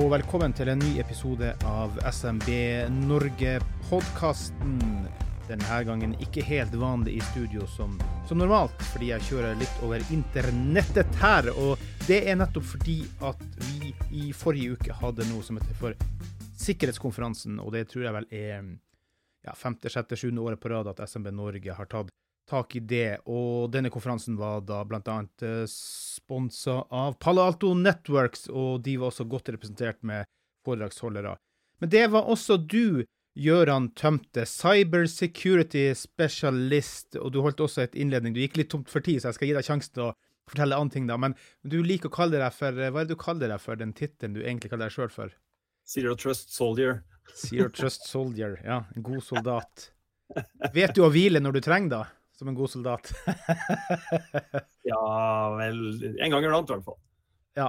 og velkommen til en ny episode av SMB Norge-podkasten. Denne gangen ikke helt vanlig i studio som, som, normalt, fordi jeg kjører litt over internettet her. Og det er nettopp fordi at vi i forrige uke hadde noe som heter for Sikkerhetskonferansen, og det tror jeg vel er ja, femte, sjette, sjuende året på rad at SMB Norge har tatt tak i det. Og denne konferansen var da bl.a. Uh, sponsa av Palo Alto Networks, og de var også godt representert med foredragsholdere. Men det var også du, Gøran Tømte, cyber security specialist, og du holdt også et innledning. Du gikk litt tomt for tid, så jeg skal gi deg sjansen til å fortelle andre ting, da. Men du liker å kalle deg for Hva er det du kaller deg for, den tittelen du egentlig kaller deg sjøl for? Zero Trust Soldier. Zero Trust Soldier, ja. En god soldat. Vet du å hvile når du trenger det? Som en god soldat? ja vel En gang iblant, i hvert fall. Ja.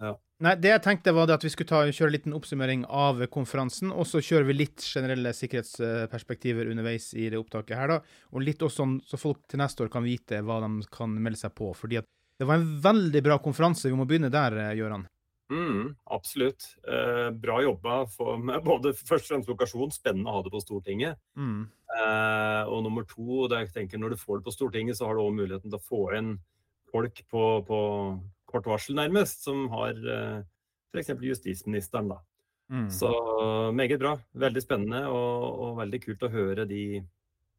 ja. Nei, det jeg tenkte var at vi skulle ta, kjøre en liten oppsummering av konferansen, og så kjører vi litt generelle sikkerhetsperspektiver underveis i det opptaket her, da. Og litt også sånn så folk til neste år kan vite hva de kan melde seg på. fordi at det var en veldig bra konferanse. Vi må begynne der, Gøran. Mm, absolutt. Eh, bra jobba for, med både først og fremst lokasjon, spennende å ha det på Stortinget. Mm. Eh, og nummer to, jeg tenker når du får det på Stortinget, så har du òg muligheten til å få inn folk på, på kort varsel, nærmest, som har eh, f.eks. justisministeren, da. Mm. Så meget bra. Veldig spennende og, og, veldig kult å høre de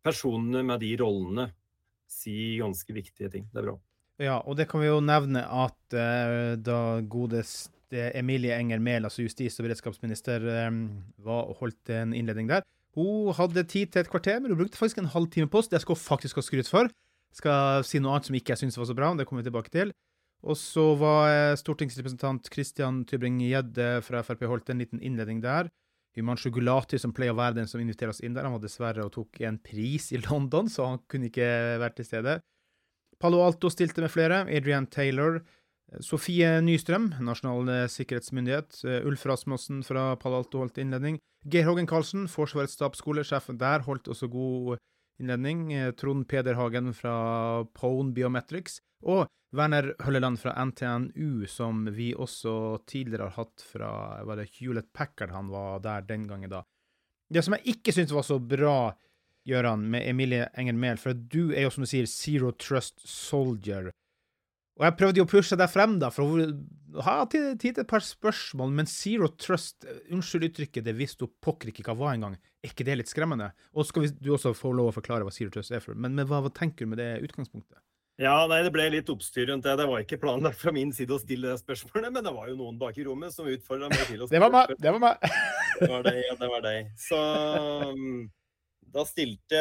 personene med de rollene si ganske viktige ting. Det er bra. Ja, og det kan vi jo nevne at uh, da godest Emilie Enger Mehl, altså justis- og beredskapsminister, um, var og holdt en innledning der. Hun hadde tid til et kvarter, men hun brukte faktisk en halvtime på oss. Det skal hun faktisk ha skryt for. Skal si noe annet som ikke jeg syns var så bra. men Det kommer vi tilbake til. Og så var eh, stortingsrepresentant Christian Tybring-Gjedde fra Frp holdt en liten innledning der. Himanshu Gulati, som pleier å være den som inviterer oss inn der, han var dessverre og tok en pris i London, så han kunne ikke vært til stede. Palo Alto stilte med flere. Adrian Taylor, Sofie Nystrøm, Nasjonal eh, sikkerhetsmyndighet. Eh, Ulf Rasmussen fra Palo Alto holdt innledning. Geir Hågen Karlsen, Forsvarets stabsskolesjef der, holdt også god innledning. Eh, Trond Peder Hagen fra Pone Biometrics. Og Werner Hølleland fra NTNU, som vi også tidligere har hatt fra var det Hewlett Packard han var der den gangen, da. Det som jeg ikke syntes var så bra, Gøran, med Emilie Enger Mehl, for du er jo som du sier Zero Trust Soldier. Og jeg prøvde jo å pushe deg frem, da, for å ha tid til et par spørsmål, men Zero Trust, unnskyld uttrykket, det visste hun pokker ikke hva var engang. Er ikke det litt skremmende? Og skal vi, du også få lov å forklare hva Zero Trust er for, men, men hva, hva, tenker du med det utgangspunktet? Ja, nei, Det ble litt oppstyr rundt det. Det var ikke planlagt fra min side å stille det spørsmålet, men det var jo noen bak i rommet som utfordra meg til å spørre. Det var meg! Det var meg. det var deg, ja, det var deg. Så da stilte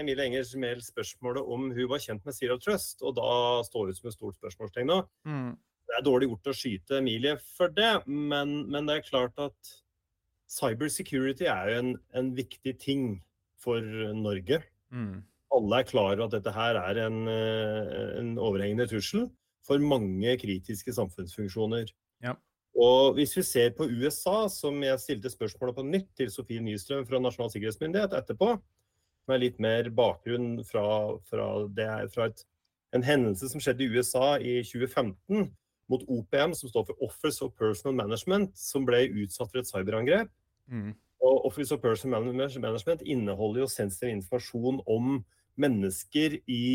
Emilie Enger Mehl spørsmålet om hun var kjent med Zero Trust, og da står det som et stort spørsmålstegn nå. Mm. Det er dårlig gjort å skyte Emilie for det, men, men det er klart at cyber security er jo en, en viktig ting for Norge. Mm. Alle er klar over at dette her er en, eh, en overhengende trussel for mange kritiske samfunnsfunksjoner. Ja. Og hvis vi ser på USA, som jeg stilte spørsmålet på nytt til Sofie Nystrøm fra Nasjonal sikkerhetsmyndighet etterpå, med litt mer bakgrunn fra, fra, det, fra et, en hendelse som skjedde i USA i 2015 mot OPM, som står for Office of Personal Management, som ble utsatt for et cyberangrep. Mm. Og Office of Personal Management inneholder jo sensitiv informasjon om mennesker i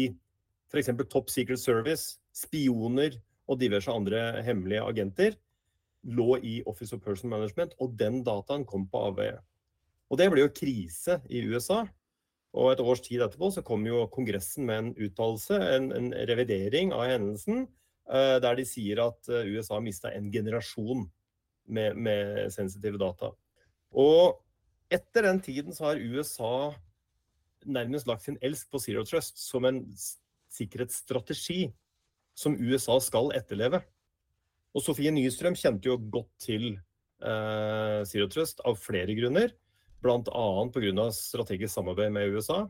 f.eks. Top Secret Service, spioner og diverse andre hemmelige agenter lå i Office of Personal Management, og den dataen kom på avveie. Og det ble jo krise i USA. Og et års tid etterpå så kom jo Kongressen med en uttalelse, en, en, revidering av hendelsen, uh, der de sier at uh, USA mista en generasjon med, med, sensitive data. Og etter den tiden så har USA nærmest lagt sin elsk på Zero Trust som en sikkerhetsstrategi som USA skal etterleve. Og Sofie Nystrøm kjente jo godt til uh, Zero Trust av flere grunner. Bl.a. pga. strategisk samarbeid med USA.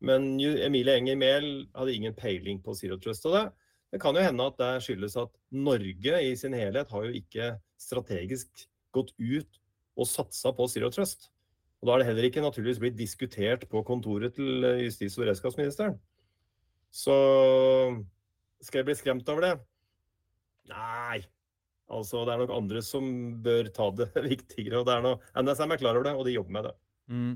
Men Emilie Enger Mehl hadde ingen peiling på Zero Trust. Og det, det kan jo hende at det skyldes at Norge i sin helhet har jo ikke strategisk gått ut og satsa på Zero Trust. Og Da er det heller ikke naturligvis blitt diskutert på kontoret til justis- og beredskapsministeren. Så skal jeg bli skremt over det? Nei, Altså, Det er nok andre som bør ta det viktigere. og det er noe, NSM er klar over det, og de jobber med det. Mm.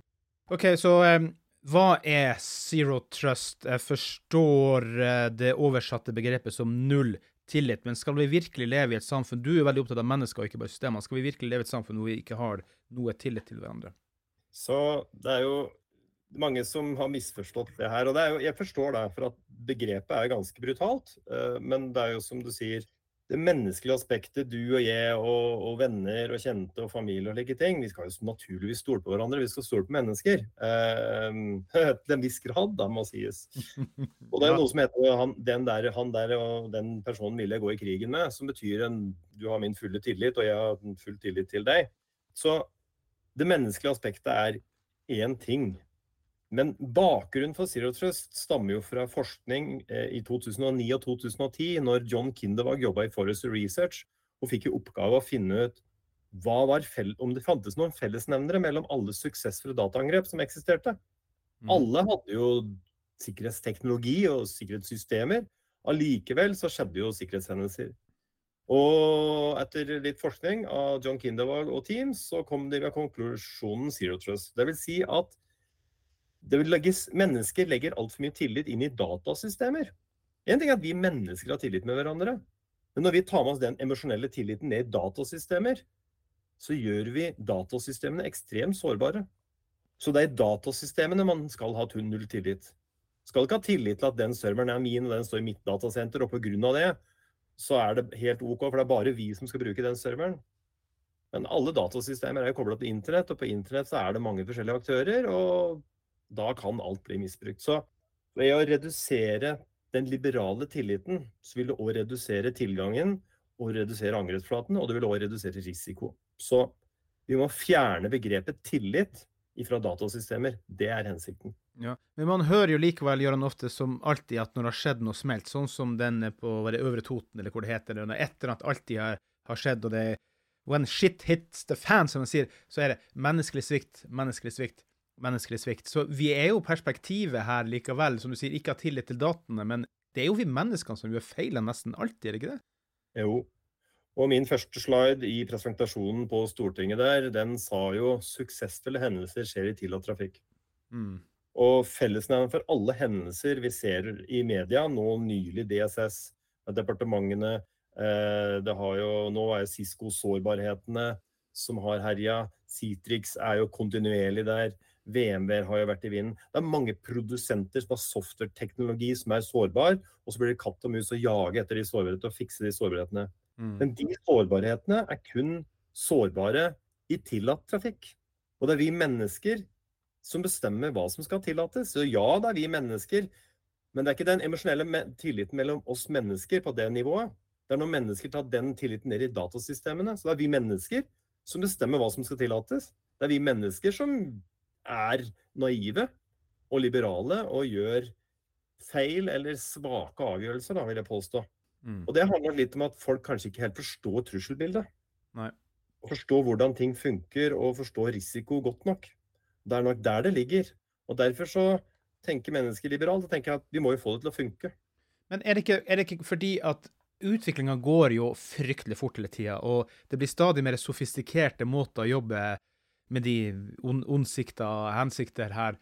OK, så um, hva er zero trust? Jeg forstår uh, det oversatte begrepet som null tillit, men skal vi virkelig leve i et samfunn Du er veldig opptatt av mennesker og ikke bare systemer. Skal vi virkelig leve i et samfunn hvor vi ikke har noe tillit til hverandre? Så det er jo mange som har misforstått det her. og det er jo, Jeg forstår det, for at begrepet er ganske brutalt. Uh, men det er jo som du sier, det menneskelige aspektet, du og jeg og, og, venner og kjente og familie og like ting, vi skal jo naturligvis stole på hverandre. Vi skal stole på mennesker. Eh, til en viss grad, da, må sies. Og det er noe som heter han, den der, han der og den personen vil jeg gå i krigen med, som betyr en du har min fulle tillit, og jeg har full tillit til deg. Så det menneskelige aspektet er én ting. Men bakgrunnen for Zero Trust stammer jo fra forskning eh, i 2009 og 2010, når John Kindervag jobba i Forest Research og fikk i oppgave å finne ut om det fantes noen fellesnevnere mellom alle suksessfulle dataangrep som eksisterte. Mm. Alle hadde jo sikkerhetsteknologi og sikkerhetssystemer. Allikevel så skjedde jo sikkerhetshendelser. Og etter litt forskning av John Kindervag og Teams, så kom de ved konklusjonen Zero Trust. Det vil si at legges, mennesker legger altfor mye tillit inn i datasystemer. En ting er at vi mennesker har tillit med hverandre. Men når vi tar med oss den emosjonelle tilliten ned i datasystemer, så gjør vi datasystemene ekstremt sårbare. Så det er i datasystemene man skal ha null tillit. Skal ikke ha tillit til at den serveren er min, og den står i mitt datasenter, og pga. det så er det helt OK, for det er bare vi som skal bruke den serveren. Men alle datasystemer er jo kobla til internett, og på internett så er det mange forskjellige aktører. og da kan alt bli misbrukt. Så ved å redusere den liberale tilliten, så vil det òg redusere tilgangen og redusere angrepsflaten, og det vil òg redusere risiko. Så vi må fjerne begrepet tillit fra datasystemer. Det er hensikten. Ja, Men man hører jo likevel Jørgen, ofte som alltid at når det har skjedd noe smelt, sånn som den på det Øvre Toten, eller hvor det heter, eller et eller annet alltid har, har skjedd, og det er When shit hits the fan, som man sier, så er det menneskelig svikt, menneskelig svikt menneskelig svikt. Så vi er jo perspektivet her likevel, som du sier, ikke har tillit til dataene, men det er jo vi menneskene som gjør feilene nesten alltid, er det ikke det? Jo. Og min første slide i presentasjonen på Stortinget der, den sa jo 'suksessfulle hendelser skjer i tillatt trafikk'. Mm. Og fellesnevneren for alle hendelser vi ser i media, nå nylig DSS, departementene eh, det har jo, Nå er jo Cisco-sårbarhetene som har herja. Citrix er jo kontinuerlig der. VMware har jo vært i vinden. Det er mange produsenter som har software-teknologi som er sårbar, og så blir det katt og mus å jage etter de sårbarhetene og fikse de sårbarhetene. Mm. Men de sårbarhetene er kun sårbare i tillatt trafikk. Og det er vi mennesker som bestemmer hva som skal tillates. Så ja, det er vi mennesker, men det er ikke den emosjonelle tilliten mellom oss mennesker på det nivået. Det er når mennesker tar den tilliten ned i datasystemene. Så det er vi mennesker som bestemmer hva som skal tillates. Det er vi mennesker som er naive og liberale og gjør feil eller svake avgjørelser, da, vil jeg påstå. Mm. Og det handler litt om at folk kanskje ikke helt forstår trusselbildet. Nei. Forstår hvordan ting funker og forstår risiko godt nok. Det er nok der det ligger. Og derfor så tenker mennesker liberalt og tenker at vi må jo få det til å funke. Men er det ikke, er det ikke fordi at utviklinga går jo fryktelig fort hele tida, og det blir stadig mer sofistikerte måter å jobbe med de on ondsikta hensikter her.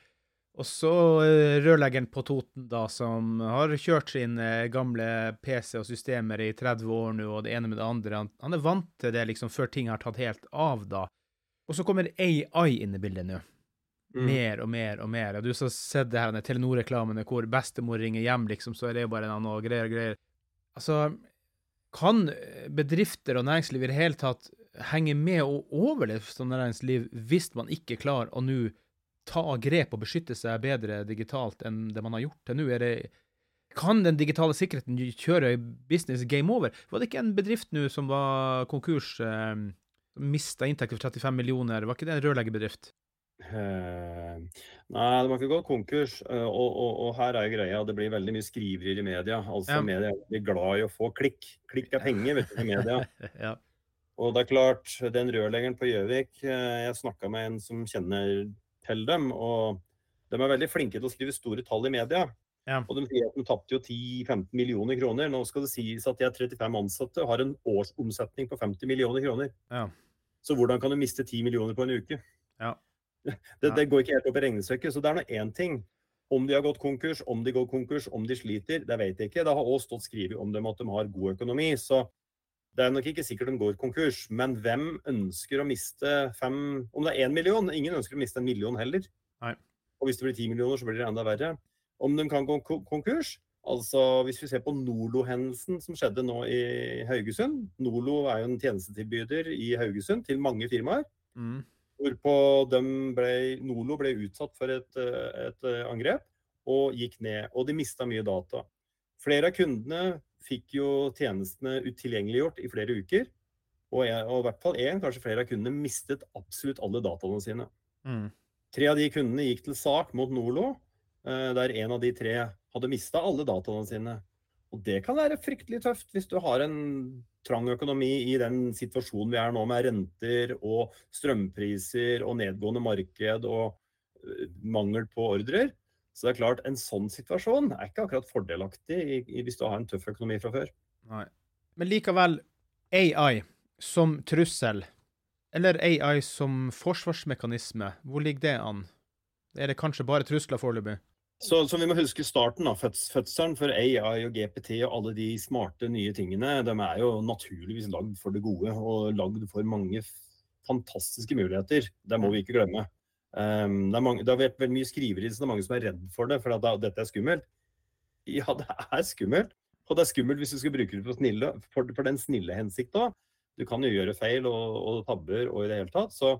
Og så uh, rørleggeren på Toten, da, som har kjørt sine gamle PC og systemer i 30 år nå, og det ene med det andre. Han, han, er vant til det liksom før ting har tatt helt av, da. Og så kommer AI inn i bildet nå. Mm. Mer og mer og mer. Og du har sett det her Telenor-reklamene hvor bestemor ringer hjem, liksom, så er det jo bare og greier og greier. Altså, Kan bedrifter og næringsliv i det hele tatt henge med og overleve sånn næringsliv hvis man ikke klarer å nå ta grep og beskytte seg bedre digitalt enn det man har gjort til nå? Er det kan den digitale sikkerheten kjøre business game over? Var det ikke en bedrift nå som var konkurs, eh, mista inntekter for 35 millioner? Var ikke det en rørleggerbedrift? Uh, nei, det var ikke gått konkurs. Uh, og, og, og, her er jo greia, det blir veldig mye skriverier i media. Altså ja. Media blir glad i å få klikk. Klikk er penger, vet du, i media. ja. Og det er klart, den rørleggeren på Gjøvik, uh, jeg snakka med en som kjenner til dem, og de er veldig flinke til å skrive store tall i media. Ja. Og de sier at de tapte jo 10-15 millioner kroner. Nå skal det sies at de er 35 ansatte og har en årsomsetning på 50 millioner kroner. Ja. Så hvordan kan du miste 10 millioner på en uke? Ja. Det, det, går ikke helt opp i regnestykket. Så det er nå én ting. Om de har gått konkurs, om de går konkurs, om de sliter, det vet jeg ikke. Det har også stått skrevet om dem at de har god økonomi. Så det er nok ikke sikkert de går konkurs. Men hvem ønsker å miste fem Om det er én million? Ingen ønsker å miste en million heller. Nei. Og hvis det blir ti millioner, så blir det enda verre om de kan gå konkurs. Altså Hvis vi ser på Nolo-hendelsen som skjedde nå i Haugesund. Nolo er jo en tjenestetilbyder i Haugesund til mange firmaer. Mm. Hvorpå ble, Nolo ble utsatt for et, et, angrep og gikk ned. Og de mista mye data. Flere av kundene fikk jo tjenestene utilgjengeliggjort i flere uker. Og, jeg, og i hvert fall én, kanskje flere av kundene, mistet absolutt alle dataene sine. Mm. Tre av de kundene gikk til sak mot Nolo Eh, der en av de tre hadde mista alle dataene sine. Og det kan være fryktelig tøft hvis du har en trang økonomi i den situasjonen vi er nå, med renter og strømpriser og nedgående marked og eh, mangel på ordrer. Så det er klart, en sånn situasjon er ikke akkurat fordelaktig i, i, hvis du har en tøff økonomi fra før. Nei. Men likevel, AI som trussel, eller AI som forsvarsmekanisme, hvor ligger det an? Er det kanskje bare trusler foreløpig? Så, så, vi må huske starten av fødselen for AI og GPT og alle de smarte nye tingene. De er jo naturligvis lagd for det gode og lagd for mange fantastiske muligheter. Det må vi ikke glemme. Um, det, mange, det, har vært mye skriveri, så det er mange som er redd for det, for at dette er skummelt. Ja, det er skummelt. Og det er skummelt hvis du skal bruke det for, snille, for, for den snille hensikt òg. Du kan jo gjøre feil og, og tabber og i det hele tatt. Så,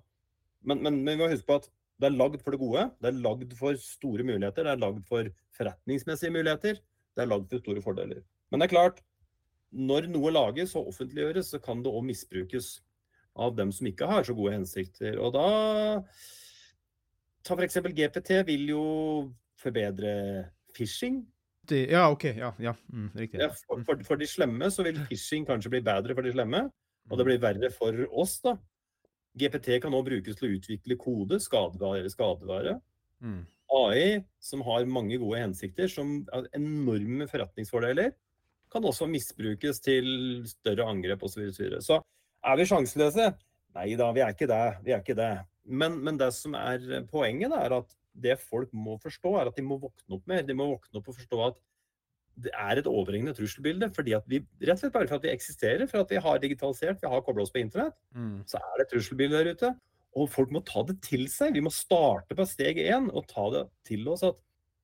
men, men, men vi må huske på at det er lagd for det gode. Det er lagd for store muligheter. Det er lagd for forretningsmessige muligheter. Det er lagd for store fordeler. Men det er klart, når noe lages og offentliggjøres, så kan det òg misbrukes av dem som ikke har så gode hensikter. Og da Ta f.eks. GPT vil jo forbedre phishing. Ja, OK. Ja, ja. Mm, riktig. Ja, for, for, for, de slemme så vil phishing kanskje bli bedre for de slemme. Og det blir verre for oss, da. GPT kan nå brukes til å utvikle kode, skadevare, skadevare. Mm. AI, som har mange gode hensikter, som har enorme forretningsfordeler, kan også misbrukes til større angrep osv. Så, videre. så er vi sjanseløse? Nei da, vi er ikke det. Vi er ikke det. Men, men, det som er poenget, er at det folk må forstå, er at de må våkne opp mer. De må våkne opp og forstå at det er et overhengende trusselbilde. fordi at vi, Rett og slett bare for at vi eksisterer, for at vi har digitalisert, vi har kobla oss på internett, mm. så er det et trusselbilde der ute. Og folk må ta det til seg. Vi må starte på steg én og ta det til oss at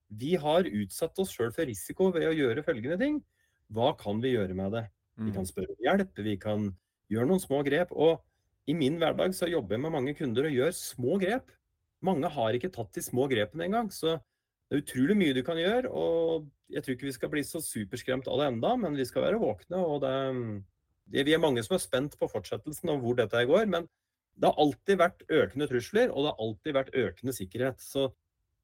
vi har utsatt oss sjøl for risiko ved å gjøre følgende ting. Hva kan vi gjøre med det? Vi kan mm. spørre om hjelp, vi kan gjøre noen små grep. Og i min hverdag så jobber jeg med mange kunder og gjør små grep. Mange har ikke tatt de små grepene engang. Så det er utrolig mye du kan gjøre, og jeg tror ikke vi skal bli så superskremt av det enda, men vi skal være våkne. og det, det, Vi er mange som er spent på fortsettelsen og hvor dette går. Men det har alltid vært økende trusler, og det har alltid vært økende sikkerhet. Så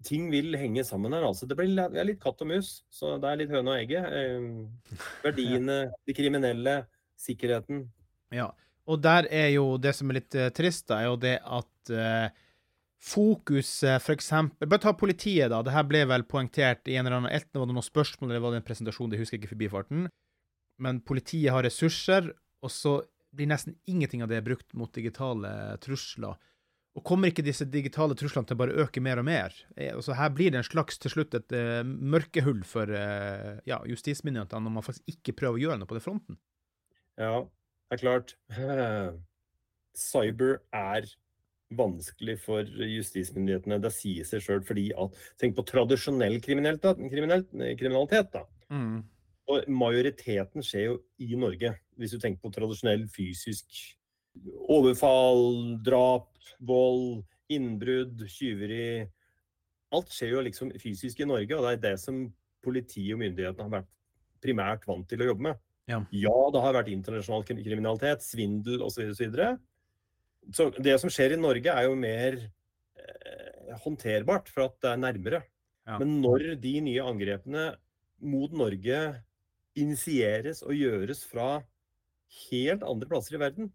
ting vil henge sammen her. altså. Det blir litt katt og mus, så det er litt høne og egget. Eh, verdiene, de kriminelle, sikkerheten. Ja, og der er jo det som er litt uh, trist, da, er jo det at uh, fokuset f.eks. Bare ta politiet, da. Det her ble vel poengtert i en eller annen Enten var det noen spørsmål eller var det en presentasjon, det husker jeg ikke forbifarten. Men politiet har ressurser, og så blir nesten ingenting av det brukt mot digitale trusler. Og kommer ikke disse digitale truslene til å bare øke mer og mer? Eh, altså her blir det en slags til slutt et uh, mørkehull for uh, ja, justismyndighetene når man faktisk ikke prøver å gjøre noe på den fronten. Ja, det er klart. Cyber er vanskelig for justismyndighetene. Det sier seg sjøl fordi at Tenk på tradisjonell kriminalitet. kriminalitet da. Mm. Og majoriteten skjer jo i Norge, hvis du tenker på tradisjonell fysisk overfall, drap, vold, innbrudd, tyveri. Alt skjer jo liksom fysisk i Norge, og det er det som politiet og myndighetene har vært primært vant til å jobbe med. Ja, ja det har vært internasjonal kriminalitet, svindel osv. Så, videre. så det som skjer i Norge, er jo mer eh, håndterbart, for at det er nærmere. Ja. Men når de nye angrepene mot Norge initieres og gjøres fra helt andre plasser i verden,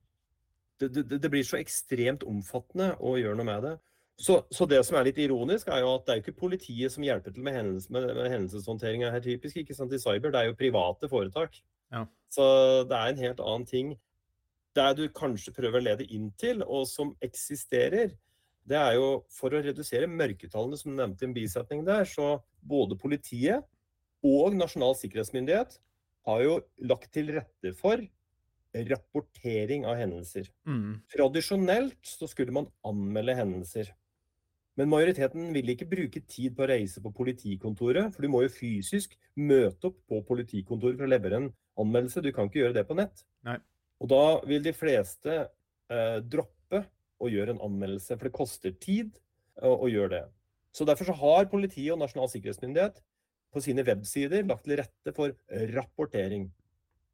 det, det, det, blir så ekstremt omfattende å gjøre noe med det. Så, så, det som er litt ironisk, er jo at det er jo ikke politiet som hjelper til med, hendels, med, med hendelseshåndteringa her, typisk. ikke sant, I cyber. Det er jo private foretak. Ja. Så det er en helt annen ting. Der du kanskje prøver å lede inn til, og som eksisterer, det er jo for å redusere mørketallene, som du nevnte i en bisetning der, så både politiet og Nasjonal sikkerhetsmyndighet har jo lagt til rette for rapportering av hendelser. Mm. Tradisjonelt så skulle man anmelde hendelser. Men majoriteten vil ikke bruke tid på å reise på politikontoret, for du må jo fysisk møte opp på politikontoret for å levere en anmeldelse. Du kan ikke gjøre det på nett. Nei. Og da vil de fleste eh, droppe å gjøre en anmeldelse, for det koster tid å, å gjøre det. Så Derfor så har politiet og Nasjonal sikkerhetsmyndighet på sine websider lagt til rette for rapportering.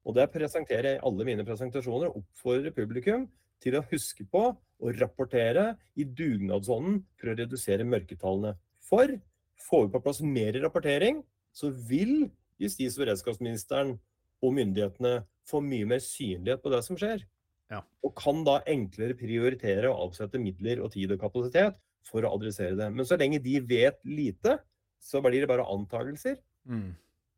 Og det presenterer jeg i alle mine presentasjoner og oppfordrer publikum til å huske på å rapportere i dugnadsånden for å redusere mørketallene. For får vi på plass mer rapportering, så vil justis- og beredskapsministeren og myndighetene får mye mer synlighet på det som skjer. Ja. Og kan da enklere prioritere og avsette midler og tid og kapasitet for å adressere det. Men så lenge de vet lite, så blir det bare antakelser. Mm.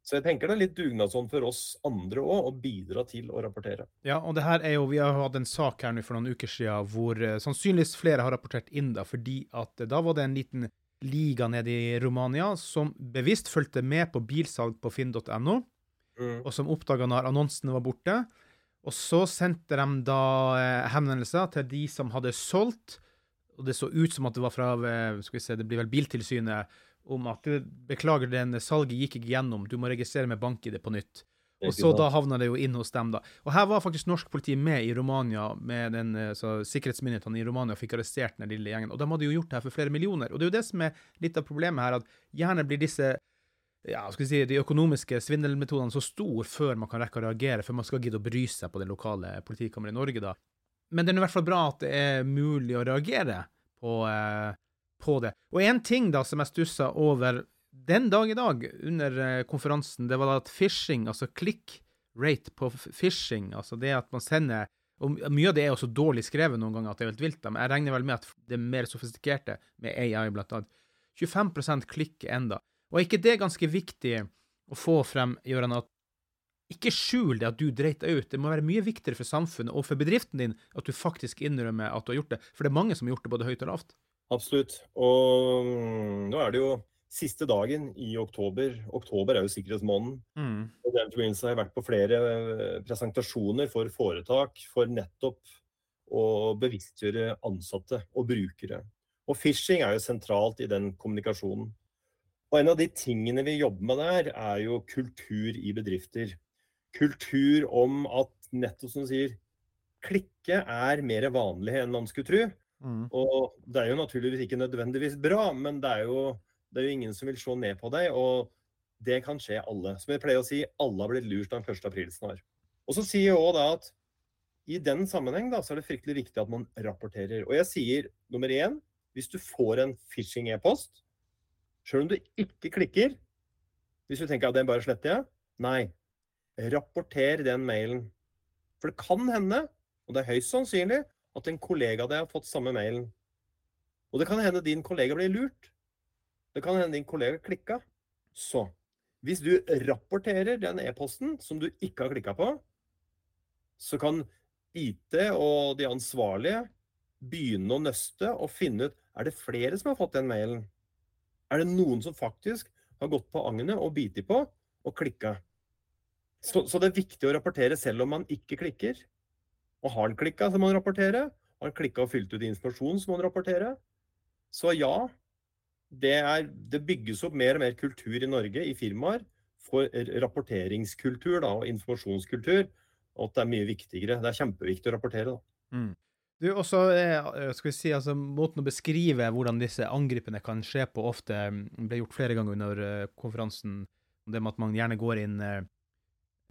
Så jeg tenker det er litt dugnadsånd for oss andre òg, å bidra til å rapportere. Ja, og det her er jo, Vi har hatt en sak her nå for noen uker siden hvor uh, sannsynligvis flere har rapportert inn, da, fordi at uh, da var det en liten liga nede i Romania som bevisst fulgte med på bilsalg på finn.no, mm. og som oppdaga når annonsene var borte. Og så sendte de da uh, henvendelser til de som hadde solgt, og det så ut som at det var fra skal vi se, det blir vel Biltilsynet om at du beklager, den salget gikk ikke gjennom, du må registrere med bank-ID på nytt. Og så da havna det jo inn hos dem, da. Og her var faktisk norsk politi med i Romania, med den eh, så sikkerhetsmyndighetene i Romania fikk arrestert den lille gjengen. Og de hadde jo gjort det her for flere millioner. Og det er jo det som er litt av problemet her, at gjerne blir disse ja, skal vi si, de økonomiske svindelmetodene så stor før man kan rekke å reagere, før man skal gidde å bry seg på det lokale politikammeret i Norge, da. Men det er i hvert fall bra at det er mulig å reagere på eh, på det. Og én ting da som jeg stussa over den dag i dag under eh, konferansen, det var da at phishing, altså click rate på phishing, altså det at man sender og Mye av det er også dårlig skrevet noen ganger at det er helt vilt, men jeg regner vel med at det er mer sofistikerte, med AI blant annet. 25% klikker enda. Og er ikke det ganske viktig å få frem, Gøran, at ikke skjul det at du dreit deg ut. Det må være mye viktigere for samfunnet og for bedriften din at du faktisk innrømmer at du har gjort det. For det er mange som har gjort det både høyt og lavt. Absolutt. Og mm, nå er det jo siste dagen i oktober. Oktober er jo sikkerhetsmåneden. Mm. Og den forbindelse har vært på flere eh, presentasjoner for foretak for nettopp å bevisstgjøre ansatte og brukere. Og phishing er jo sentralt i den kommunikasjonen. Og en av de tingene vi jobber med der, er jo kultur i bedrifter. Kultur om at nettopp som du sier, klikke er mer vanlig enn man skulle tro. Mm. Og det er jo naturligvis ikke nødvendigvis bra, men det er, jo, det er jo ingen som vil se ned på deg. Og det kan skje alle. Som jeg pleier å si, alle har blitt lurt den 1. april snart. Og så sier jeg òg da at i den sammenheng da, så er det fryktelig viktig at man rapporterer. Og jeg sier nummer én, hvis du får en phishing-e-post, sjøl om du ikke klikker Hvis du tenker at den bare sletter jeg, nei. Rapporter den mailen. For det kan hende, og det er høyst sannsynlig, at en kollega av deg har fått samme mailen. Og det kan hende din kollega blir lurt. Det kan hende din kollega klikka. Så hvis du rapporterer den e-posten som du ikke har klikka på, så kan IT og de ansvarlige begynne å nøste og finne ut er det flere som har fått den mailen. Er det noen som faktisk har gått på agnet og bitt på og klikka? Så, så, det er viktig å rapportere selv om man ikke klikker. Og har han klikka, så må han rapportere. Har han klikka og fylt ut informasjon, så må han rapportere. Så ja, det, er, det, bygges opp mer og mer kultur i Norge, i firmaer, for rapporteringskultur da, og informasjonskultur, og at det er mye viktigere. Det er kjempeviktig å rapportere. da. Mm. Du, også, eh, skal vi si, altså, Måten å beskrive hvordan disse angripene kan skje på, ofte mm, ble gjort flere ganger under uh, konferansen. Det med at man gjerne går inn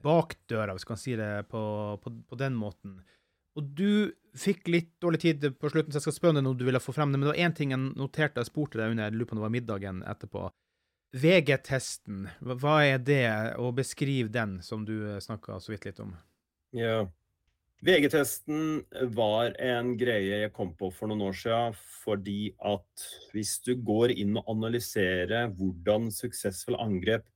bak døra, hvis man kan si det på, på, på, den måten. Og du fikk litt dårlig tid på slutten, så jeg skal spørre deg noe du ville få frem. Men det var én ting jeg noterte og spurte deg under, jeg lurer om det var middagen etterpå. VG-testen, hva er det? Og beskriv den, som du snakka så vidt litt om. Ja, VG-testen var en greie jeg kom på for noen år siden, fordi at hvis du går inn og analyserer hvordan suksessfulle angrep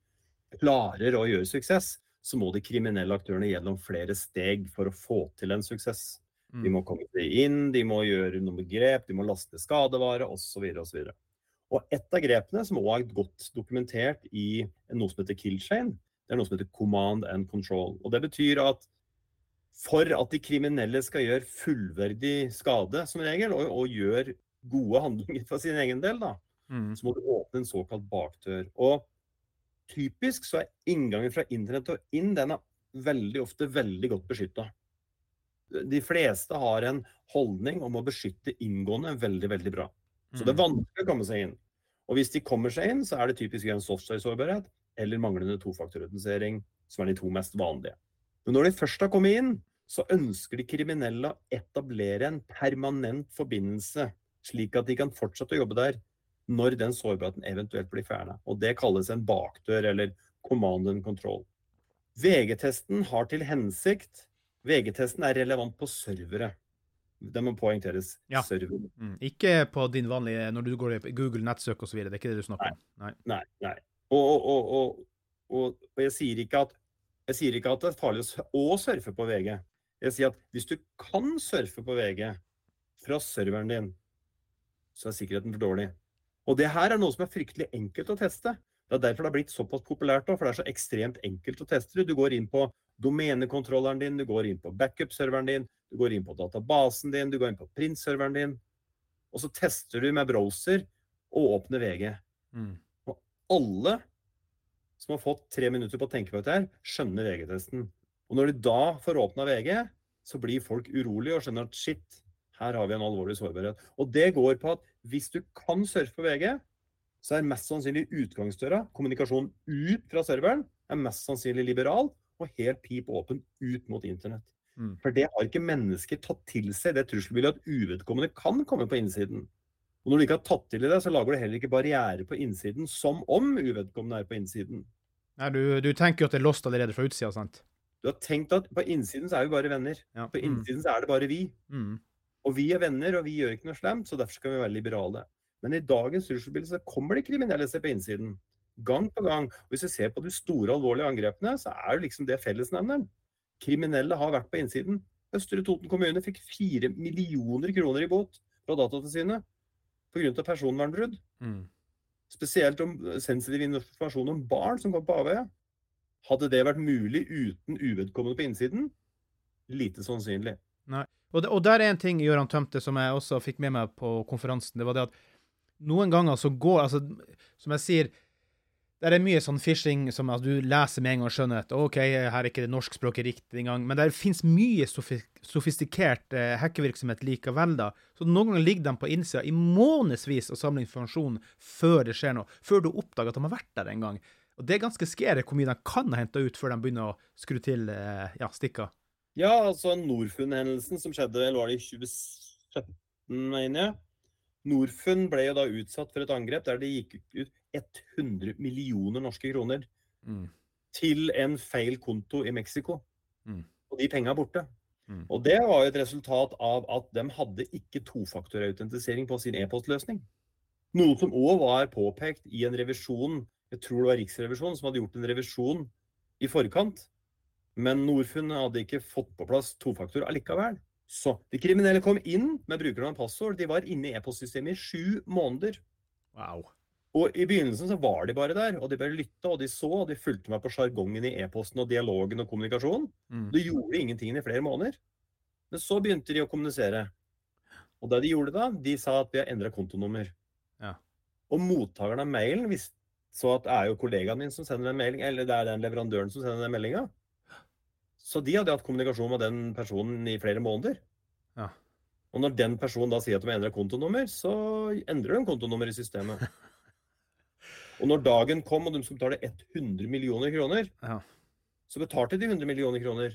klarer å gjøre suksess, så må de kriminelle aktørene gjennom flere steg for å få til en suksess. De mm. må komme seg inn, de må gjøre noen grep, de må laste skadevare osv. osv. Og et av grepene som også er godt dokumentert i noe som heter Kill Chain, det er noe som heter Command and Control. Og Det betyr at for at de kriminelle skal gjøre fullverdig skade, som regel, og, og gjøre gode handlinger for sin egen del, da, mm. så må du åpne en såkalt bakdør. Og typisk så er inngangen fra internett og inn den er veldig ofte veldig godt beskytta. De fleste har en holdning om å beskytte inngående veldig, veldig bra. Så det er mm. vanskelig å komme seg inn. Og hvis de kommer seg inn, så er det typisk en software-sårbarhet eller manglende tofaktorautentisering som er de to mest vanlige. Men når de først har kommet inn, så ønsker de kriminelle å etablere en permanent forbindelse, slik at de kan fortsette å jobbe der når den sårbarheten eventuelt blir fjerna. Det kalles en bakdør, eller command and control. VG-testen har til hensikt VG-testen er relevant på servere. Det må poengteres. Ja. Mm. Ikke på din vanlige når du går i Google nettsøk osv. Det er ikke det du snakker om? Nei. nei, nei. Og, og, og, og jeg sier at jeg sier ikke at det er farlig å surfe på VG. Jeg sier at hvis du kan surfe på VG fra serveren din, så er sikkerheten for dårlig. Og det her er noe som er fryktelig enkelt å teste. Det er derfor det har blitt såpass populært for det er så ekstremt enkelt å teste det. Du går inn på domenekontrolleren din, du går inn på backup-serveren din, du går inn på databasen din, du går inn på print-serveren din, og så tester du med browser og åpner VG. Mm. Og alle som har fått tre minutter på å tenke på dette, her, skjønner VG-testen. Og når de da får åpna VG, så blir folk urolige og skjønner at shit, her har vi en alvorlig sårbarhet. Og det går på at hvis du kan surfe på VG, så er mest sannsynlig utgangsdøra, kommunikasjonen ut fra serveren, er mest sannsynlig liberal og helt pip åpen ut mot internett. Mm. For det har ikke mennesker tatt til seg, det trusselbildet at uvedkommende kan komme på innsiden. Og når du ikke har tatt til i det, så lager du heller ikke barriere på innsiden som om uvedkommende er på innsiden. Nei, du, du tenker jo at det er lost allerede fra utsida, sant? Du har tenkt at på innsiden så er vi bare venner. Ja. På mm. innsiden så er det bare vi. Mm. Og vi er venner, og vi gjør ikke noe slemt, så derfor skal vi være liberale. Men i dagens trusselbilde så kommer det kriminelle seg på innsiden. Gang på gang. Og hvis vi ser på de store, alvorlige angrepene, så er det liksom det fellesnevneren. Kriminelle har vært på innsiden. Østre Toten kommune fikk fire millioner kroner i bot fra Datatilsynet pga. personvernbrudd. Mm. Spesielt om sensitiv informasjon om barn som kom på avveie. Hadde det vært mulig uten uvedkommende på innsiden? Lite sannsynlig. Nei. Og, det, og der er en ting Gøran Tømte som jeg også fikk med meg på konferansen. Det var det at noen ganger så går altså, Som jeg sier, det er mye sånn phishing som altså, du leser med en gang og skjønner at OK, her er ikke det norskspråket riktig engang. Men det fins mye sofistikert eh, hackevirksomhet likevel, da. Så noen ganger ligger de på innsida i månedsvis og samler informasjon før det skjer noe. Før du oppdager at de har vært der en gang. Og det er ganske scary hvor mye de kan ha henta ut før de begynner å skru til eh, ja, stikka. Ja, altså Norfund-hendelsen som skjedde, eller var det i 2017, mener jeg. Norfund ble jo da utsatt for et angrep der det gikk ut 100 millioner norske kroner mm. til en feil konto i Mexico. Mm. Og de penga er borte. Mm. Og det var jo et resultat av at de hadde ikke tofaktorautentisering på sin e-postløsning. Noe som òg var påpekt i en revisjon, jeg tror det var Riksrevisjonen som hadde gjort en revisjon i forkant. Men Norfund hadde ikke fått på plass tofaktor allikevel. Så de kriminelle kom inn med brukernavn og passord. De var inne i e-postsystemet i sju måneder. Wow. Og I begynnelsen så var de bare der, og de bare lytta og de så, og de fulgte meg på sjargongen i e-posten og dialogen og kommunikasjonen. Mm. De gjorde ingenting i flere måneder. Men så begynte de å kommunisere. Og det de gjorde da, de sa at vi har endra kontonummer. Ja. Og mottakeren av mailen visste Så at det er jo kollegaen min som sender den melding, eller det er den leverandøren som sender den meldinga. Så de hadde hatt kommunikasjon med den personen i flere måneder. Ja. Og når den personen da sier at de endrer kontonummer, så endrer de kontonummer i systemet. Og når dagen kom og de skulle betale 100 millioner kroner, Ja. så betalte de 100 millioner kroner.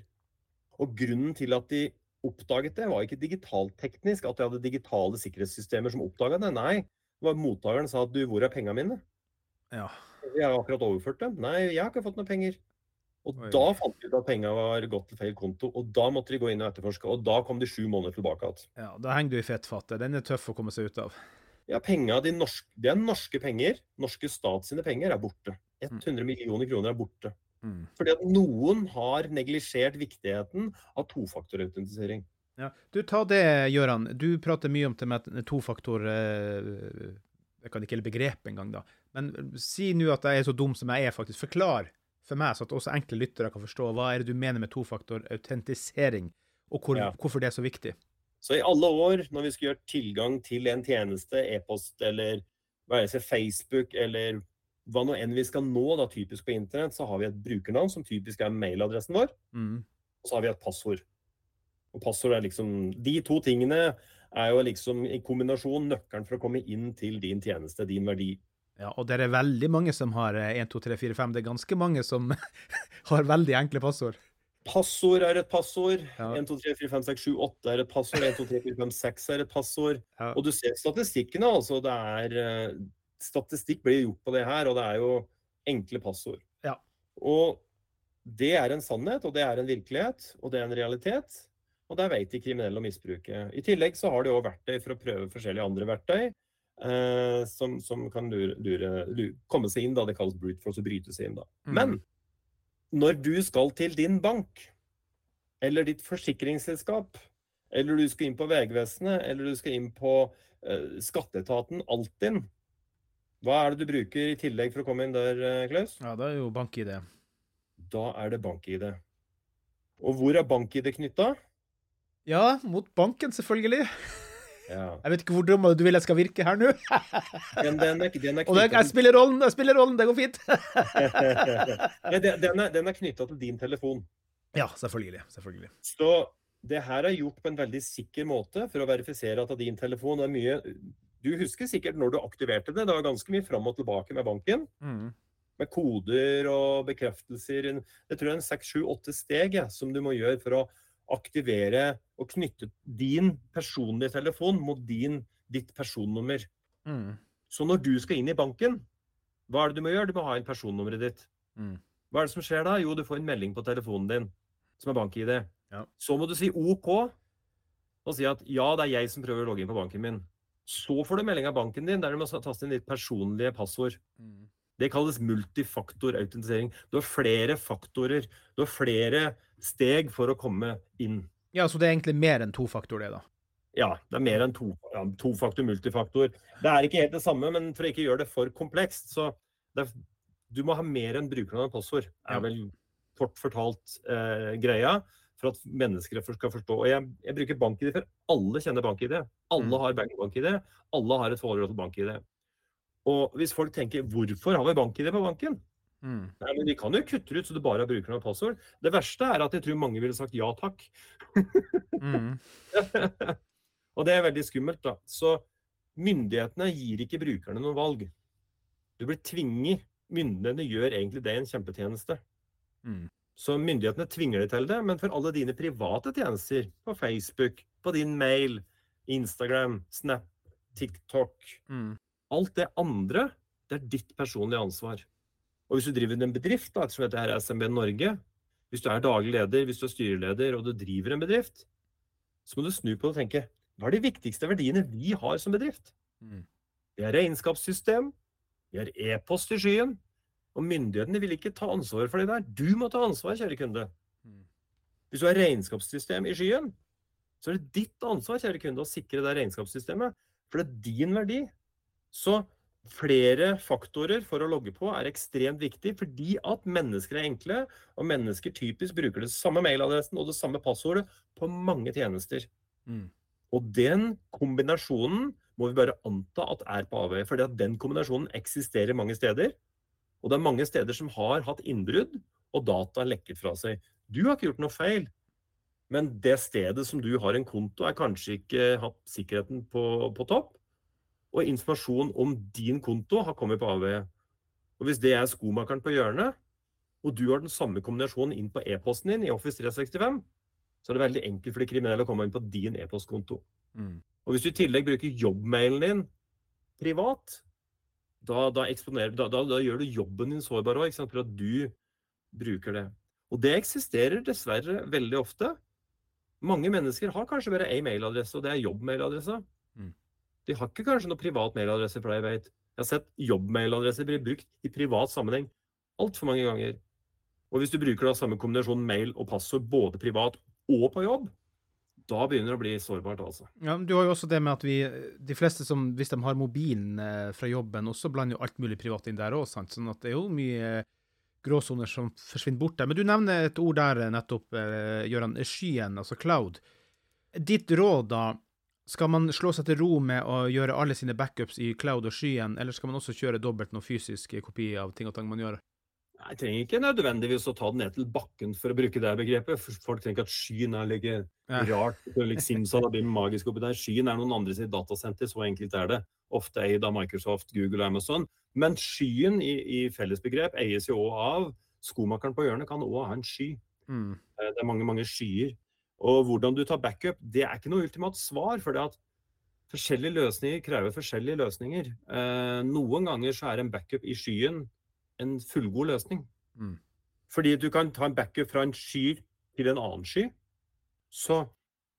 Og grunnen til at de oppdaget det, var ikke digitalteknisk, at de hadde digitale sikkerhetssystemer som oppdaga det. Nei, det var mottakeren sa at du, hvor er penga mine? Ja. Jeg har akkurat overført dem. Nei, jeg har ikke fått noen penger. Og Oi. da fant de ut at penga var gått til feil konto, og da måtte de gå inn og etterforske. Og da kom de sju måneder tilbake igjen. ja. Da henger du i fettfatet. Den er tøff å komme seg ut av. Ja, penga, de norske, det er norske penger. Norske stat sine penger er borte. 100 millioner kroner er borte. Mm. Fordi at noen har neglisjert viktigheten av tofaktorautentisering. Ja. Du, ta det, Gøran. Du prater mye om det med tofaktor eh, Jeg kan ikke hele begrepet engang, da. Men si nå at jeg er så dum som jeg er, faktisk. Forklar for meg, så at også enkle lyttere kan forstå. Hva er det du mener med tofaktor-autentisering, og hvor, Ja. hvorfor det er så viktig? Så i alle år, når vi skal gjøre tilgang til en tjeneste, e-post eller er det, Facebook eller hva nå enn vi skal nå, da typisk på internett, så har vi et brukernavn som typisk er mailadressen vår, Mm. og så har vi et passord. Og passord er liksom De to tingene er jo liksom i kombinasjon nøkkelen for å komme inn til din tjeneste, din verdi. Ja, og det er veldig mange som har eh, 1, 2, 3, 4, 5. Det er ganske mange som har veldig enkle passord. Passord er et passord. Ja. 1, 2, 3, 4, 5, 6, 7, 8 er et passord. 1, 2, 3, 4, 5, 6 er et passord. Ja. Og du ser statistikkene, altså. Det er eh, Statistikk blir gjort på det her, og det er jo enkle passord. Ja. Og det er en sannhet, og det er en virkelighet, og det er en realitet. Og der vet de kriminelle å misbruke. I tillegg så har de òg verktøy for å prøve forskjellige andre verktøy. eh, som, som kan lure, lure, lure, komme seg inn, da. Det kalles brute force å bryte seg inn, da. Mm. Men når du skal til din bank, eller ditt forsikringsselskap, eller du skal inn på Vegvesenet, eller du skal inn på eh, skatteetaten, Altinn, hva er det du bruker i tillegg for å komme inn der, eh, Klaus? Ja, da er jo bank-ID. Da er det bank-ID. Og hvor er bank-ID knytta? Ja, mot banken, selvfølgelig. Ja. Jeg vet ikke hvor du vil jeg skal virke her nå. Den, den er, den er Og den, jeg spiller rollen, jeg spiller rollen, det går fint. Den, den er, den er knytta til din telefon. Ja, selvfølgelig. Selvfølgelig. Så det her er gjort på en veldig sikker måte for å verifisere at din telefon er mye Du husker sikkert når du aktiverte det. Det var ganske mye fram og tilbake med banken. Mm. Med koder og bekreftelser. Jeg tror det er en seks, sju, åtte steg ja, som du må gjøre for å aktivere og knytte din personlige telefon mot din, ditt personnummer. Mm. Så når du skal inn i banken, hva er det du må gjøre? Du må ha inn personnummeret ditt. Mm. Hva er det som skjer da? Jo, du får en melding på telefonen din som er bank-ID. Ja. Så må du si OK og si at ja, det er jeg som prøver å logge inn på banken min. Så får du melding av banken din der du må taste inn ditt personlige passord. Mm. Det kalles multifaktorautentisering. Du har flere faktorer. Du har flere steg for å komme inn. Ja, så det er egentlig mer enn to faktor, det, da. Ja, det er mer enn to, ja, tofaktor, multifaktor. Det er ikke helt det samme, men for å ikke gjøre det for komplekst, så det, er- du må ha mer enn brukernavn og passord. Er vel kort fortalt eh, greia. For at mennesker skal forstå. Og jeg, jeg bruker bank-ID, for alle kjenner bank-ID. Alle Mm. har bank-ID. Alle har et forhold til bank-ID. Og hvis folk tenker 'hvorfor har vi bank-ID på banken'? Mm. Nei, men De kan jo kutte ut så du bare har brukernavn og passord. Det verste er at jeg tror mange ville sagt ja takk. Mm. og det er veldig skummelt, da. Så myndighetene gir ikke brukerne noe valg. Du blir tvinget. Myndighetene gjør egentlig det en kjempetjeneste. Mm. Så myndighetene tvinger deg til det, men for alle dine private tjenester, på Facebook, på din mail, Instagram, Snap, TikTok, Mm. Alt det andre, det er ditt personlige ansvar. Og hvis du driver en bedrift, da, ettersom dette er SMB Norge, hvis du er daglig leder, hvis du er styreleder og du driver en bedrift, så må du snu på det og tenke hva er de viktigste verdiene vi har som bedrift? Mm. Vi har regnskapssystem, vi har e-post i skyen, og myndighetene vil ikke ta ansvaret for det der. Du må ta ansvar, kjære kunde. Mm. Hvis du har regnskapssystem i skyen, så er det ditt ansvar, kjære kunde, å sikre det regnskapssystemet. For det er din verdi. Så flere faktorer for å logge på er ekstremt viktig, fordi at mennesker er enkle, og mennesker typisk bruker det samme mailadressen og det samme passordet på mange tjenester. Mm. Og den kombinasjonen må vi bare anta at er på avveie, fordi at den kombinasjonen eksisterer mange steder. Og det er mange steder som har hatt innbrudd, og data lekket fra seg. Du har ikke gjort noe feil, men det stedet som du har en konto, er kanskje ikke hatt sikkerheten på, på topp. Og informasjon om din konto har kommet på avveie. Og hvis det er skomakeren på hjørnet, og du har den samme kombinasjonen inn på e-posten din i Office 365, så er det veldig enkelt for de kriminelle å komme inn på din e-postkonto. Mm. Og hvis du i tillegg bruker jobbmailen din privat, da, da, da, da gjør du jobben din sårbar òg, for at du bruker det. Og det eksisterer dessverre veldig ofte. Mange mennesker har kanskje bare én mailadresse, og det er jobbmailadresse. De har ikke kanskje noe privat mailadresse, for det jeg vet. Jeg har sett jobbmailadresser bli brukt i privat sammenheng altfor mange ganger. Og hvis du bruker da samme kombinasjon mail og passord både privat og på jobb, da begynner det å bli sårbart, altså. Ja, Du har jo også det med at vi, de fleste som, hvis de har mobilen eh, fra jobben, også blander jo alt mulig privat inn der òg. Sånn at det er jo mye gråsoner som forsvinner bort der. Men du nevner et ord der nettopp, eh, Gøran. Skyen, altså cloud. Ditt råd, da. Skal man slå seg til ro med å gjøre alle sine backups i cloud og skyen, eller skal man også kjøre dobbelt noe fysisk kopi av ting og tang man gjør? Jeg trenger ikke nødvendigvis å ta det ned til bakken for å bruke det begrepet. Folk tenker at skyen er like ja. rart. Like Simsa blir magisk oppi der. Skyen er noen andre sitt datasenter, så enkelt er det. Ofte eid av Microsoft, Google og Amazon. Men skyen i, i fellesbegrep eies jo òg av skomakeren på hjørnet kan òg ha en sky. Mm. Eh, det er mange, mange skyer. Og hvordan du tar backup, det er ikke noe ultimat svar. for det at Forskjellige løsninger krever forskjellige løsninger. Eh, noen ganger så er en backup i skyen en fullgod løsning. Mm. Fordi du kan ta en backup fra en sky til en annen sky. Så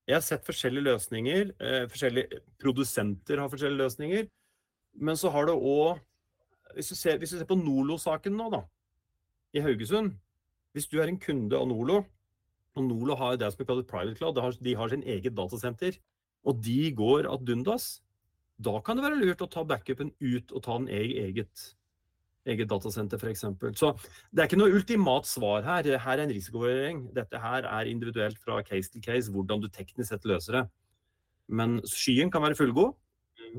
jeg har sett forskjellige løsninger. Eh, forskjellige produsenter har forskjellige løsninger. Men så har det òg hvis, hvis, du ser på Nolo-saken nå, da, i Haugesund Hvis du er en kunde av Nolo, og Nolo har det som blir kalt private cloud, de har, sin eget datasenter, og de går ad dundas, da kan det være lurt å ta backupen ut og ta den eget eget datasenter f.eks. Så det er ikke noe ultimat svar her. Her er en risikovurdering. Dette her er individuelt fra case til case hvordan du teknisk sett løser det. Men skyen kan være fullgod,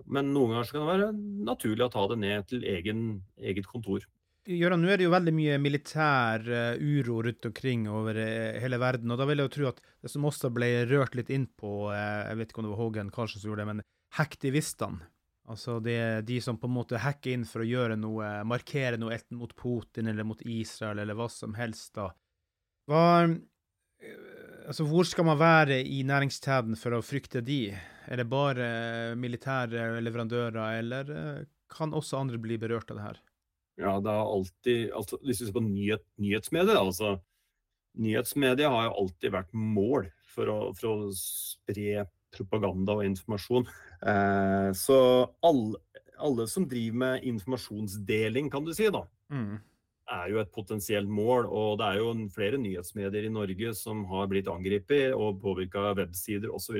men noen ganger kan det være naturlig å ta det ned til egen, eget kontor. Gøran, nå er det jo veldig mye militær uh, uro rundt omkring over uh, hele verden. og Da vil jeg jo tro at det som også ble rørt litt inn på, uh, jeg vet ikke om det var Hågen Karlsen som gjorde det, men hektivistene. Altså det er de som på en måte hacker inn for å gjøre noe, markere noe enten mot Putin eller mot Israel eller hva som helst, da. Hva Altså, hvor skal man være i næringskjeden for å frykte de? Er det bare militære leverandører, eller eh, kan også andre bli berørt av det her? Ja, det er alltid altså, Hvis vi ser på nyhet, nyhetsmedier, altså Nyhetsmedier har jo alltid vært mål for å, for å spre propaganda og informasjon. Eh, så alle, alle, som driver med informasjonsdeling, kan du si, da, mm. er jo et potensielt mål. Og det er jo flere nyhetsmedier i Norge som har blitt angrepet og påvirka websider osv.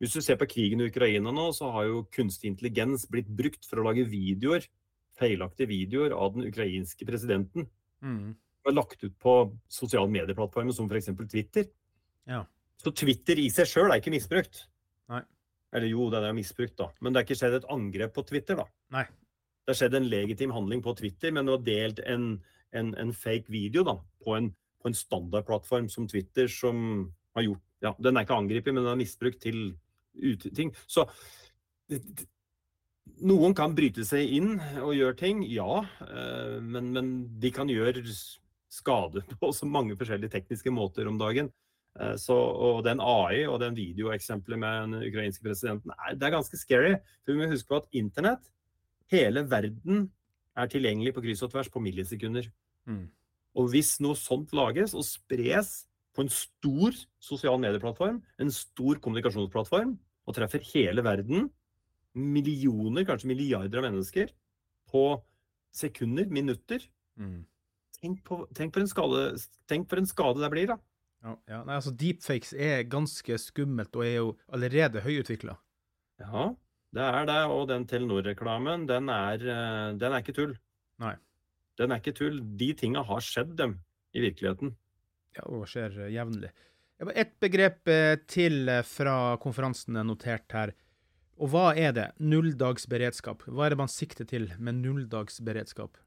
Hvis du ser på krigen i Ukraina nå, så har jo kunstig intelligens blitt brukt for å lage videoer, feilaktige videoer av den ukrainske presidenten. Mm. Og lagt ut på sosiale medieplattformer som f.eks. Twitter. Ja. Så Twitter i seg sjøl er ikke misbrukt. Nei. Eller jo, den er misbrukt, da. Men det er ikke skjedd et angrep på Twitter, da. Nei. Det har skjedd en legitim handling på Twitter, men det var delt en, en, en fake video da, på en, på en standardplattform som Twitter, som har gjort Ja, den er ikke angrepet, men den er misbrukt til ting. Så noen kan bryte seg inn og gjøre ting, ja. Eh, men, men de kan gjøre skade på så mange forskjellige tekniske måter om dagen. Eh, så, og den AI og den videoeksempelet med den ukrainske presidenten, det er ganske scary. For vi må huske på at internett, hele verden, er tilgjengelig på kryss og tvers på millisekunder. Mm. Og hvis noe sånt lages og spres på en stor sosial medieplattform, en stor kommunikasjonsplattform, og treffer hele verden, millioner, kanskje milliarder av mennesker, på sekunder, minutter mm. tenk, på, tenk, på skade, tenk, for en skade det blir, da. Ja, ja. Nei, altså Deepfakes er ganske skummelt og er jo allerede høyutvikla. Ja, det er det. Og den Telenor-reklamen, den, eh, den, er ikke tull. Nei. Den er ikke tull. De tinga har skjedd, dem, i virkeligheten. Ja, og skjer eh, jevnlig. Et begrep eh, til fra konferansen er notert her. Og hva er det? Nulldagsberedskap. Hva er det man sikter til med nulldagsberedskap?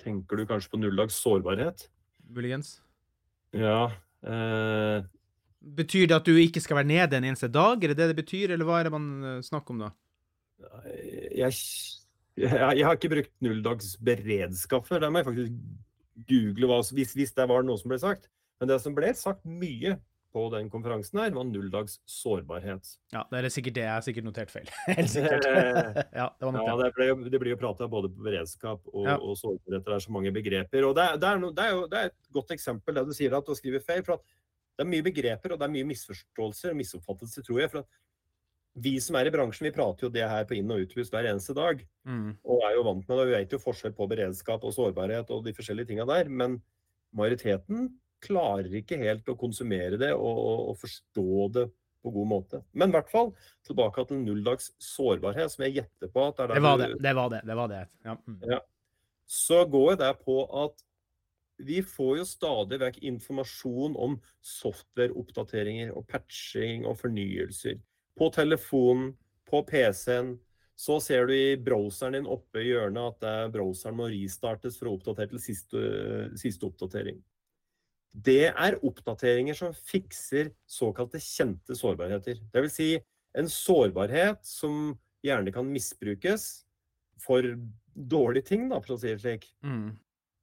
tenker du kanskje på nulldags sårbarhet? Muligens. Ja. Eh, betyr det at du ikke skal være nede en eneste dag? Er det det det betyr, eller hva er det man eh, snakker om da? Jeg, jeg, jeg har ikke brukt nulldagsberedskap før. Det må jeg faktisk google hva, hvis, hvis det var noe som ble sagt. Men det som ble sagt mye på den konferansen her, var null dags sårbarhet. Ja, det er sikkert det. Jeg har sikkert notert feil. Helt sikkert. ja, det var ja, det. Ble, det blir jo prata både på beredskap og, ja. og sårbarhet. Det er så mange begreper. Og det er, det, er no, det, er jo, det er, et godt eksempel, det du sier, at du skriver feil. for Det er mye begreper, og det er mye misforståelser og misoppfattelser, tror jeg. for at vi som er i bransjen, vi prater jo det her på inn- og uthus hver eneste dag. Mm. Og er jo vant med det. Vi vet jo forskjell på beredskap og sårbarhet og de forskjellige tinga der. Men majoriteten klarer ikke helt å konsumere det og, og, og, forstå det på god måte. Men i hvert fall tilbake til nulldags sårbarhet, som jeg gjetter på at er det var det. Det var det. det, var det. Ja. Mm. Ja. Så går det på at vi får jo stadig vekk informasjon om softwareoppdateringer og patching og fornyelser. På telefonen, på PC-en. Så ser du i browseren din oppe i hjørnet at browseren må restartes for å oppdatere til siste, siste oppdatering det er oppdateringer som fikser såkalte kjente sårbarheter. Dvs. Si en sårbarhet som gjerne kan misbrukes for dårlige ting, da, for å si det slik. Mm.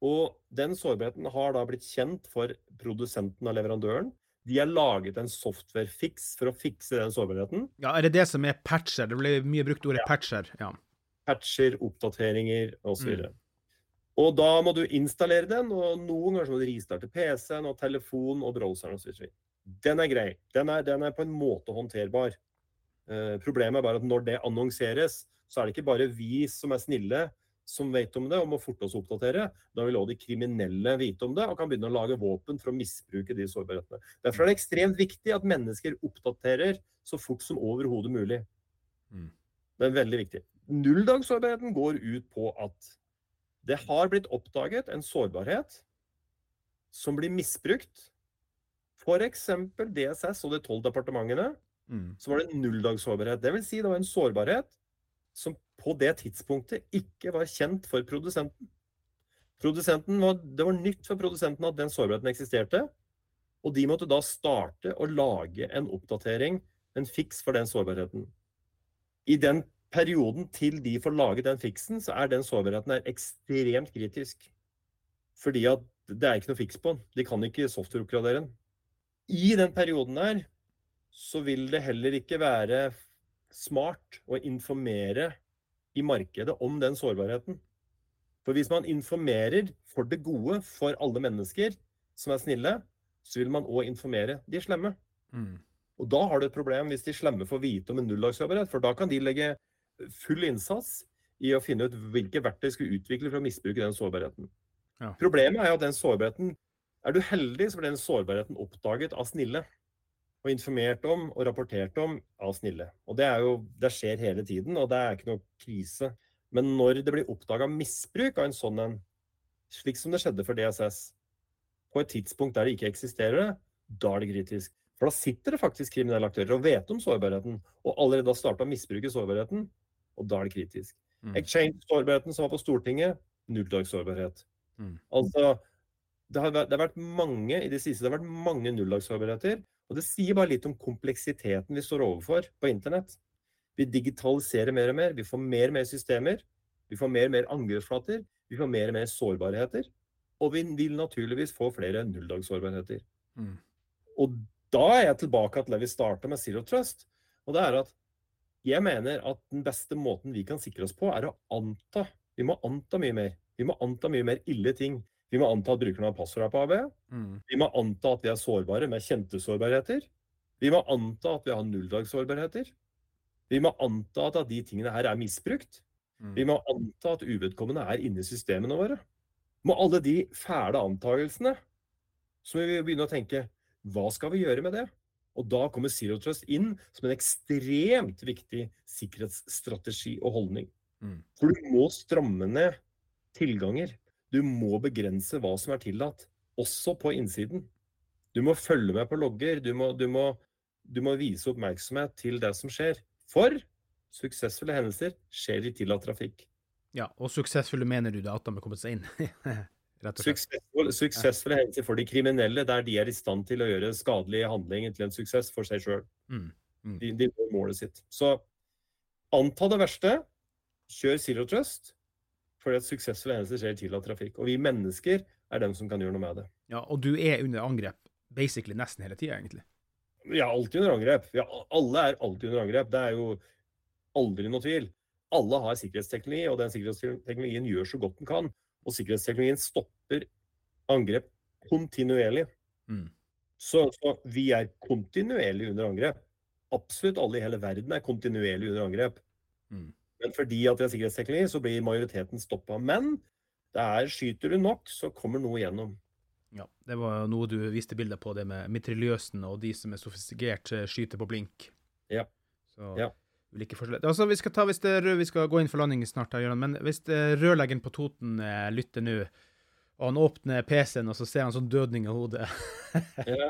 Og den sårbarheten har da blitt kjent for produsenten og leverandøren. De har laget en software-fiks for å fikse den sårbarheten. Ja, Er det det som er patcher? Det ble mye brukt ordet ja. patcher. Ja. Patcher, oppdateringer osv. Mm. Og da må du installere den, og noen ganger må du ristarte PC-en og telefonen og browseren osv. Den er grei. Den er, den er, på en måte håndterbar. Eh, problemet er bare at når det annonseres, så er det ikke bare vi som er snille som vet om det og må forte oss å oppdatere. Da vil også de kriminelle vite om det og kan begynne å lage våpen for å misbruke de sårbarhetene. Derfor er det ekstremt viktig at mennesker oppdaterer så fort som overhodet mulig. Mm. Det er veldig viktig. Nulldagssårbarheten går ut på at det har blitt oppdaget en sårbarhet som blir misbrukt. F.eks. DSS og de tolv departementene. Mm. Så var det nulldagssårbarhet. Det vil si det var en sårbarhet som på det tidspunktet ikke var kjent for produsenten. Produsenten var, det var nytt for produsenten at den sårbarheten eksisterte. Og de måtte da starte å lage en oppdatering, en fiks for den sårbarheten. I den perioden til de får laget den fiksen, så er den sårbarheten der ekstremt kritisk. Fordi at det er ikke noe fiks på den. De kan ikke software-oppgradere den. I den perioden der så vil det heller ikke være smart å informere i markedet om den sårbarheten. For hvis man informerer for det gode for alle mennesker som er snille, så vil man òg informere de slemme. Mm. Og da har du et problem hvis de slemme får vite om en nulldagsjobberett, for da kan de legge full innsats i å finne ut hvilke verktøy skal utvikle for å misbruke den sårbarheten. Ja. Problemet er jo at den sårbarheten Er du heldig, så blir den sårbarheten oppdaget av snille. Og informert om og rapportert om av snille. Og det, er jo, det skjer hele tiden, og det er ikke noe krise. Men når det blir oppdaga misbruk av en sånn en, slik som det skjedde for DSS, på et tidspunkt der det ikke eksisterer da er det kritisk. For da sitter det faktisk kriminelle aktører og vet om sårbarheten, og allerede har starta å misbruke sårbarheten og da er det kritisk. Mm. Exchange-sårbarheten som var på Stortinget, nulldagssårbarhet. Mm. Altså, det har, vært, det har, vært mange i det siste, det har vært mange nulldagssårbarheter. Og det sier bare litt om kompleksiteten vi står overfor på internett. Vi digitaliserer mer og mer. Vi får mer og mer systemer. Vi får mer og mer angrepsflater. Vi får mer og mer sårbarheter. Og vi vil naturligvis få flere nulldagssårbarheter. Mm. Og da er jeg tilbake til det vi starta med Zero Trust. Og det er at jeg mener at den beste måten vi kan sikre oss på, er å anta. Vi må anta mye mer. Vi må anta mye mer ille ting. Vi må anta at brukerne har passord på AB. Mm. Vi må anta at vi er sårbare med kjente sårbarheter. Vi må anta at vi har nulldagssårbarheter. Vi må anta at de tingene her er misbrukt. Mm. Vi må anta at uvedkommende er inni systemene våre. Må alle de fæle antakelsene, så må vi begynne å tenke hva skal vi gjøre med det? Og da kommer Zero Trust inn som en ekstremt viktig sikkerhetsstrategi og holdning. Mm. For du må stramme ned tilganger. Du må begrense hva som er tillatt, også på innsiden. Du må følge med på logger. Du må, du må, du må vise oppmerksomhet til det som skjer. For suksessfulle hendelser skjer i tillatt trafikk. Ja, og suksessfulle mener du da at de har kommet seg inn? Suksessfulle, suksessfulle hendelser for de kriminelle der de er i stand til å gjøre skadelige handlinger til en suksess for seg sjøl. Mm. Mm. De, de når målet sitt. Så anta det verste, kjør Zero Trust, fordi at suksessfulle hendelser skjer i tillatt trafikk. Og vi mennesker er dem som kan gjøre noe med det. Ja, Og du er under angrep basically nesten hele tida, egentlig? Vi er alltid under angrep. Er, alle er alltid under angrep. Det er jo aldri noe tvil. Alle har sikkerhetsteknologi, og den sikkerhetsteknologien gjør så godt den kan. Og sikkerhetsteknologien stopper angrep kontinuerlig. Mm. Så, så, vi er kontinuerlig under angrep. Absolutt alle i hele verden er kontinuerlig under angrep. Mm. Men fordi at vi har sikkerhetsteknologi, så blir majoriteten stoppa. Men det er, skyter du nok, så kommer noe gjennom. Ja, Det var noe du viste bilder på, det med mitriljøsen og de som er sofistikert, eh, skyter på blink. Ja. Så, ja. Altså, vi skal, ta, hvis det, vi skal gå inn for landing snart, her, men hvis rørleggeren på Toten eh, lytter nå, og han åpner PC-en, og så ser han sånn dødning i hodet ja.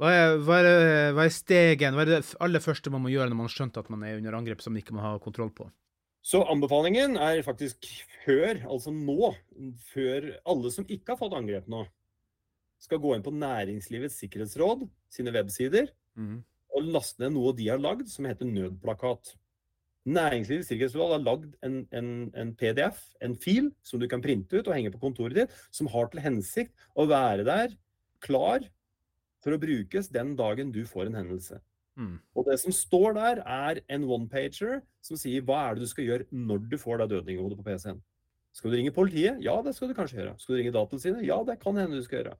hva, er, hva, er, hva, er, stegen? Hva er det aller første man må gjøre når man har skjønt at man er under angrep som man ikke må ha kontroll på? Så anbefalingen er faktisk før, altså nå, før alle som ikke har fått angrep nå, skal gå inn på Næringslivets sikkerhetsråd sine websider mm og laste ned noe de har lagd som heter nødplakat. Næringslivets sikkerhetsutvalg har lagd en, en, en, PDF, en fil, som du kan printe ut og henge på kontoret ditt, som har til hensikt å være der klar for å brukes den dagen du får en hendelse. Mm. Og det som står der, er en one-pager som sier hva er det du skal gjøre når du får deg dødninghodet på PC-en. Skal du ringe politiet? Ja, det skal du kanskje gjøre. Skal du ringe Datatilsynet? Ja, det kan hende du skal gjøre.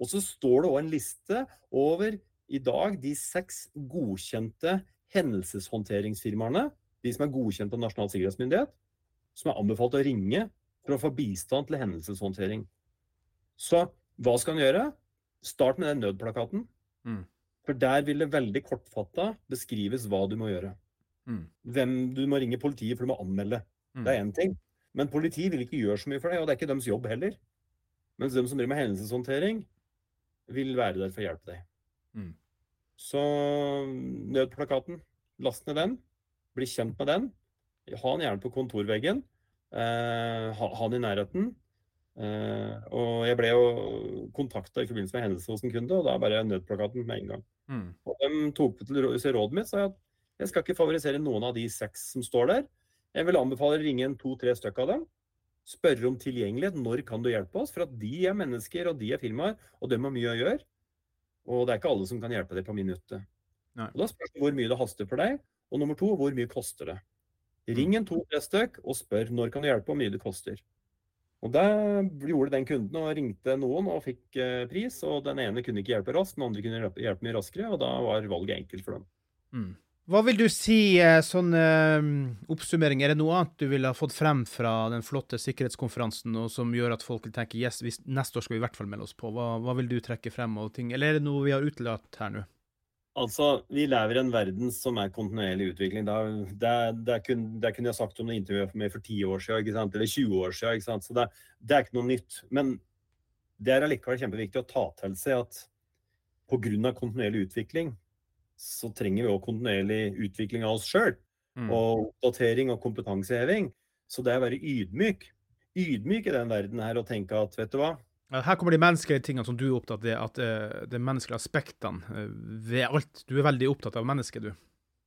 Og så står det òg en liste over i dag de seks godkjente hendelseshåndteringsfirmaene, de som er godkjent av Nasjonal sikkerhetsmyndighet, som er anbefalt å ringe for å få bistand til hendelseshåndtering. Så hva skal en gjøre? Start med den nødplakaten. Mm. For der vil det veldig kortfatta beskrives hva du må gjøre. Mm. Hvem du må ringe politiet for du må anmelde. Mm. Det er én ting. Men politiet vil ikke gjøre så mye for deg, og det er ikke deres jobb heller. Mens de som driver med hendelseshåndtering, vil være der for å hjelpe deg. Mm. Så nødplakaten, last ned den. Bli kjent med den. Ha den gjerne på kontorveggen. Eh, ha, ha, den i nærheten. Eh, og jeg ble jo kontakta i forbindelse med hendelse hos en kunde, og da bare nødplakaten med en gang. Mm. Og de tok til rådet mitt, sa jeg at jeg skal ikke favorisere noen av de seks som står der. Jeg vil anbefale å ringe en to-tre stykker av dem. Spørre om tilgjengelighet. Når kan du hjelpe oss? For at de er mennesker, og de er firmaer, og de har mye å gjøre. Og det er ikke alle som kan hjelpe deg på minuttet. Nei. Og Da spørs det hvor mye det haster for deg, og nummer to, hvor mye koster det. Ring mm. en to-tre stykk og spør når kan du hjelpe, hvor mye det koster. Og Det gjorde den kunden og ringte noen og fikk eh, pris. og Den ene kunne ikke hjelpe raskt, den andre kunne hjelpe mye raskere. og Da var valget enkelt for dem. Mm. Hva vil du si, eh, sånn uh, oppsummering, er det noe annet du ville ha fått frem fra den flotte sikkerhetskonferansen, og som gjør at folk vil tenke yes, hvis, neste år skal vi i hvert fall melde oss på? Hva, hva vil du trekke frem ting, eller er det noe vi har utelatt her nå? Altså, Vi lever i en verden som er kontinuerlig utvikling. Det, det, det, kunne, det kunne jeg sagt om det intervjuet med for 10 år siden, eller 20 år siden. Ikke sant? Så det, det er ikke noe nytt. Men det er allikevel kjempeviktig å ta til seg at pga. kontinuerlig utvikling så trenger vi òg kontinuerlig utvikling av oss sjøl. Mm. Og oppdatering og kompetanseheving. Så det er å være ydmyk. Ydmyk i den verden her og tenke at vet du hva her kommer de menneskelige tingene som du er opptatt av, at de det menneskelige aspektene eh, ved alt. Du er veldig opptatt av mennesket, du.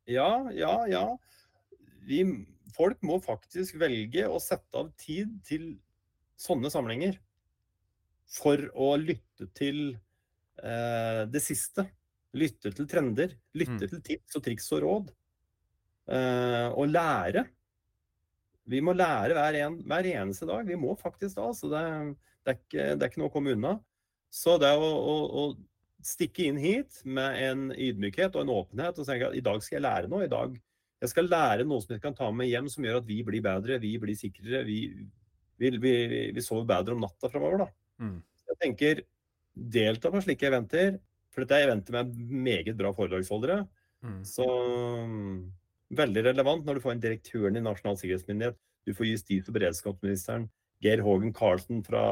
Ja, ja, ja. Vi, folk må faktisk velge å sette av tid til sånne samlinger. For å lytte til eh, det siste. Lytte til trender. Lytte mm. til tips og triks og råd. Uh, og lære. Vi må lære hver, en, hver, eneste dag. Vi må faktisk da. Så det, det, er, ikke, det er ikke noe å komme unna. Så det å, å, å stikke inn hit med en ydmykhet og en åpenhet og tenke at i dag skal jeg lære noe. i dag jeg skal lære noe som jeg kan ta med hjem som gjør at vi blir bedre, vi blir sikrere. Vi, vi, vi, vi sover bedre om natta framover. Da. Mm. Jeg tenker delta på slike eventer. For dette er eventet med meget bra foredragsholdere. Mm. Så mm, veldig relevant når du får en direktøren i Nasjonal sikkerhetsmyndighet, du får justis- og beredskapsministeren, Geir Hågen Karlsen fra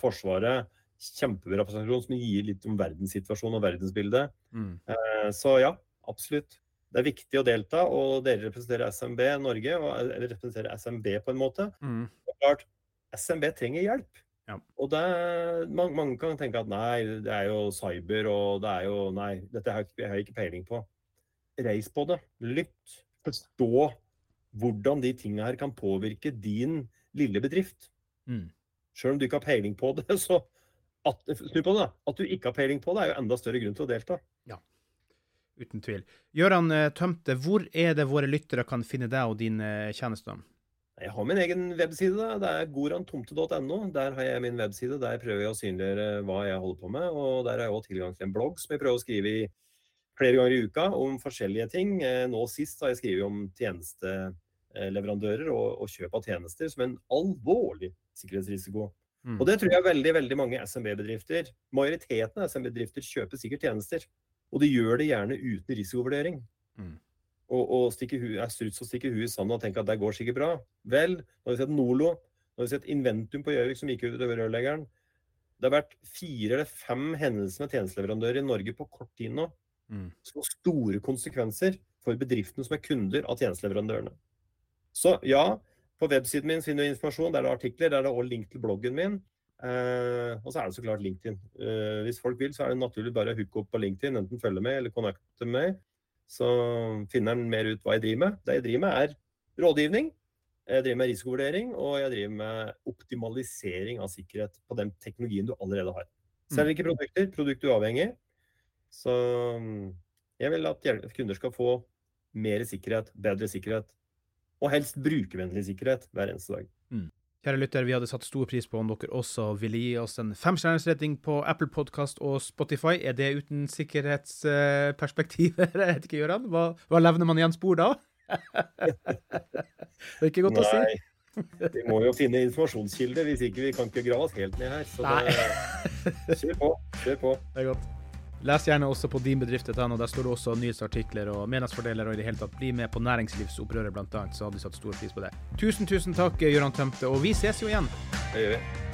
Forsvaret. Kjempebra presentasjon som gir litt om verdenssituasjonen og verdensbildet. Mm. Eh, så ja, absolutt. Det er viktig å delta, og dere representerer SMB Norge, eller representerer SMB på en måte. Mm. Er klart, SMB trenger hjelp. Ja. Og det, mange, mange, kan tenke at nei, det er jo cyber, og det er jo Nei, dette har jeg, har jeg ikke peiling på. Reis på det. Lytt. Forstå hvordan de tingene her kan påvirke din lille bedrift. Mm. Selv om du ikke har peiling på det, så at, snu på det, at du ikke har peiling på det, er jo enda større grunn til å delta. Ja, uten tvil. Gøran eh, Tømte, hvor er det våre lyttere kan finne deg og dine tjenester? Jeg har min egen webside. Da. Det er gorantomte.no. Der har jeg min webside. Der prøver jeg å synliggjøre hva jeg holder på med. Og der har jeg òg tilgang til en blogg som jeg prøver å skrive i flere ganger i uka om forskjellige ting. Eh, nå sist har jeg skrevet om tjenesteleverandører og, og kjøp av tjenester som en alvorlig sikkerhetsrisiko. Mm. Og det tror jeg veldig veldig mange SMB-bedrifter Majoriteten av SMB-bedrifter kjøper sikkert tjenester. Og de gjør det gjerne uten risikovurdering. Mm og, og hu, er struts og stikker huet i sanden og tenker at det går sikkert bra. Vel, nå har vi sett Nolo, nå har vi sett Inventum på Gjøvik som gikk ut over rørleggeren. Det har vært fire eller fem hendelser med tjenesteleverandører i Norge på kort tid nå. Mm. Så store konsekvenser for bedriftene som er kunder av tjenesteleverandørene. Så ja, på websiden min finner du informasjon. Der er det artikler. Der er det også link til bloggen min. Eh, og så er det så klart LinkedIn. Eh, hvis folk vil, så er det naturlig bare å hooke opp på LinkedIn. Enten følge med eller connecte med så finner han mer ut hva jeg driver med. Det jeg driver med, er rådgivning. Jeg driver med risikovurdering, og jeg driver med optimalisering av sikkerhet på den teknologien du allerede har. Selger ikke produkter, produktuavhengig. Så jeg vil at kunder skal få mer sikkerhet, bedre sikkerhet, og helst brukervennlig sikkerhet hver eneste dag. Mm. Kjære lytter, vi hadde satt stor pris på om dere også ville gi oss en femstjernersretting på Apple Podcast og Spotify. Er det uten sikkerhetsperspektiver? Jeg vet ikke, Gøran. Hva, hva levner man igjen spor da? det er ikke godt Nei. å si. Vi må jo finne informasjonskilder, hvis ikke vi kan ikke grave oss helt ned her. Så det, kjør på. Kjør på. Det er godt. Les gjerne også på dinbedrift.no. Der står det også nyhetsartikler og meningsfordeler og i det hele tatt bli med på næringslivsopprøret annet, så hadde vi satt stor pris på det. Tusen, tusen takk, Gøran Tømte, og vi ses jo igjen. Det gjør vi.